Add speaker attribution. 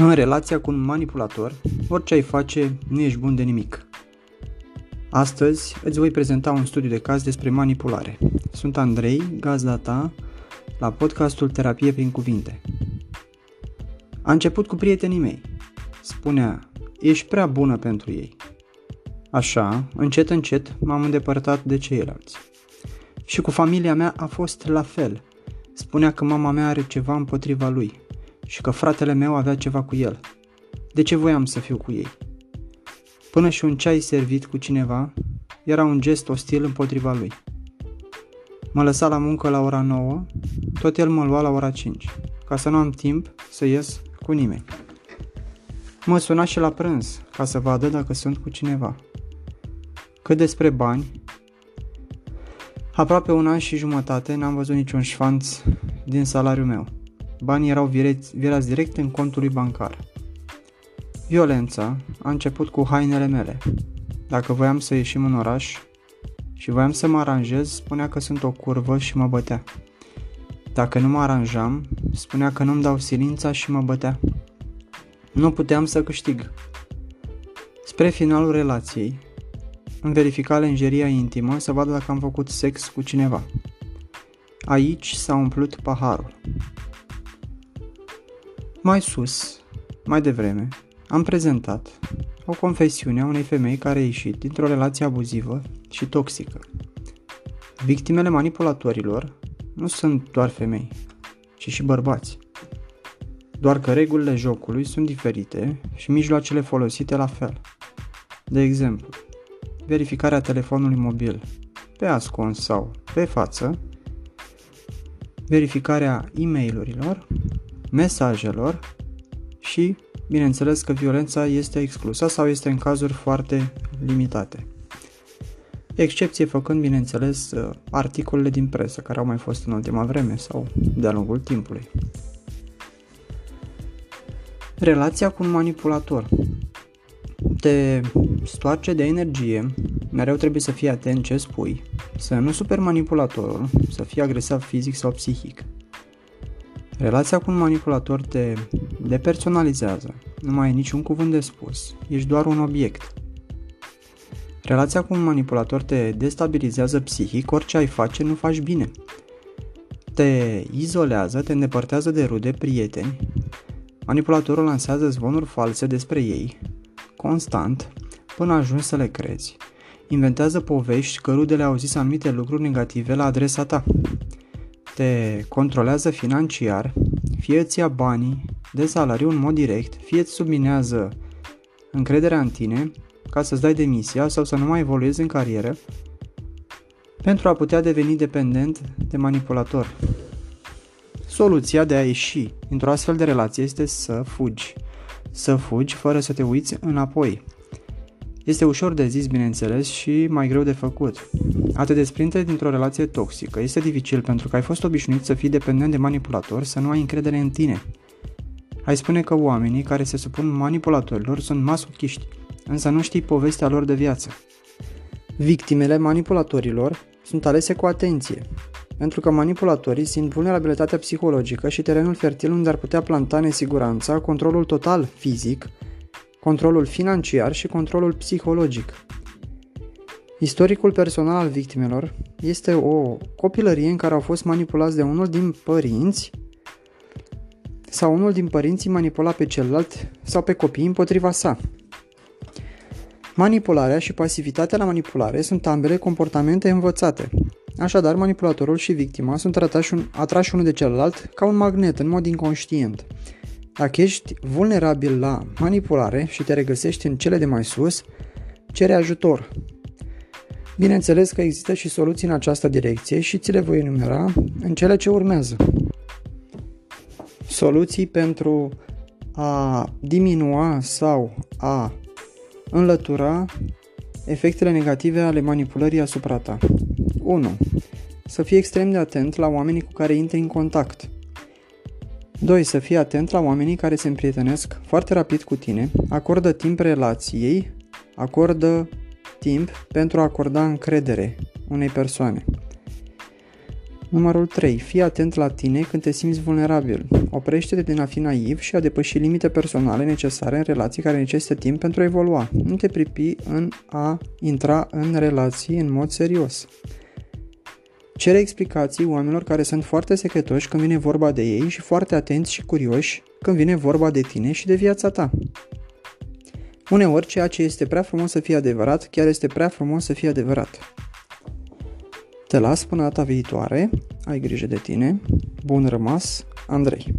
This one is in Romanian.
Speaker 1: În relația cu un manipulator, orice ai face, nu ești bun de nimic. Astăzi îți voi prezenta un studiu de caz despre manipulare. Sunt Andrei, gazda ta, la podcastul Terapie prin cuvinte. A început cu prietenii mei. Spunea, ești prea bună pentru ei. Așa, încet încet, m-am îndepărtat de ceilalți. Și cu familia mea a fost la fel. Spunea că mama mea are ceva împotriva lui și că fratele meu avea ceva cu el. De ce voiam să fiu cu ei? Până și un ceai servit cu cineva era un gest ostil împotriva lui. Mă lăsa la muncă la ora 9, tot el mă lua la ora 5, ca să nu am timp să ies cu nimeni. Mă suna și la prânz, ca să vadă dacă sunt cu cineva. Cât despre bani, aproape un an și jumătate n-am văzut niciun șfanț din salariul meu. Banii erau virați direct în contul lui bancar. Violența a început cu hainele mele. Dacă voiam să ieșim în oraș și voiam să mă aranjez, spunea că sunt o curvă și mă bătea. Dacă nu mă aranjam, spunea că nu-mi dau silința și mă bătea. Nu puteam să câștig. Spre finalul relației, îmi verifica lenjeria intimă să vadă dacă am făcut sex cu cineva. Aici s-a umplut paharul. Mai sus, mai devreme, am prezentat o confesiune a unei femei care a ieșit dintr-o relație abuzivă și toxică. Victimele manipulatorilor nu sunt doar femei, ci și bărbați. Doar că regulile jocului sunt diferite și mijloacele folosite la fel. De exemplu, verificarea telefonului mobil pe ascuns sau pe față, verificarea e mail mesajelor și, bineînțeles, că violența este exclusă sau este în cazuri foarte limitate. Excepție făcând, bineînțeles, articolele din presă care au mai fost în ultima vreme sau de-a lungul timpului. Relația cu un manipulator te stoarce de energie, mereu trebuie să fii atent ce spui, să nu super manipulatorul, să fii agresiv fizic sau psihic. Relația cu un manipulator te depersonalizează, nu mai ai niciun cuvânt de spus, ești doar un obiect. Relația cu un manipulator te destabilizează psihic, orice ai face nu faci bine. Te izolează, te îndepărtează de rude, prieteni. Manipulatorul lansează zvonuri false despre ei, constant, până ajungi să le crezi. Inventează povești că rudele au zis anumite lucruri negative la adresa ta te controlează financiar, fie îți ia banii de salariu în mod direct, fie îți subminează încrederea în tine ca să-ți dai demisia sau să nu mai evoluezi în carieră pentru a putea deveni dependent de manipulator. Soluția de a ieși într-o astfel de relație este să fugi. Să fugi fără să te uiți înapoi. Este ușor de zis, bineînțeles, și mai greu de făcut. A te desprinde dintr-o relație toxică este dificil pentru că ai fost obișnuit să fii dependent de manipulator, să nu ai încredere în tine. Ai spune că oamenii care se supun manipulatorilor sunt masochiști, însă nu știi povestea lor de viață. Victimele manipulatorilor sunt alese cu atenție, pentru că manipulatorii simt vulnerabilitatea psihologică și terenul fertil unde ar putea planta nesiguranța, controlul total fizic, controlul financiar și controlul psihologic. Istoricul personal al victimelor este o copilărie în care au fost manipulați de unul din părinți sau unul din părinții manipula pe celălalt sau pe copii împotriva sa. Manipularea și pasivitatea la manipulare sunt ambele comportamente învățate. Așadar, manipulatorul și victima sunt atrași, un, atrași unul de celălalt ca un magnet în mod inconștient. Dacă ești vulnerabil la manipulare și te regăsești în cele de mai sus, cere ajutor. Bineînțeles că există și soluții în această direcție și ți le voi enumera în cele ce urmează. Soluții pentru a diminua sau a înlătura efectele negative ale manipulării asupra ta. 1. Să fii extrem de atent la oamenii cu care intri în contact – 2. Să fii atent la oamenii care se împrietenesc foarte rapid cu tine, acordă timp relației, acordă timp pentru a acorda încredere unei persoane. Numărul 3. Fii atent la tine când te simți vulnerabil. Oprește-te din a fi naiv și a depăși limite personale necesare în relații care necesită timp pentru a evolua. Nu te pripi în a intra în relații în mod serios. Cere explicații oamenilor care sunt foarte secretoși când vine vorba de ei și foarte atenți și curioși când vine vorba de tine și de viața ta. Uneori, ceea ce este prea frumos să fie adevărat, chiar este prea frumos să fie adevărat. Te las până data viitoare, ai grijă de tine, bun rămas, Andrei.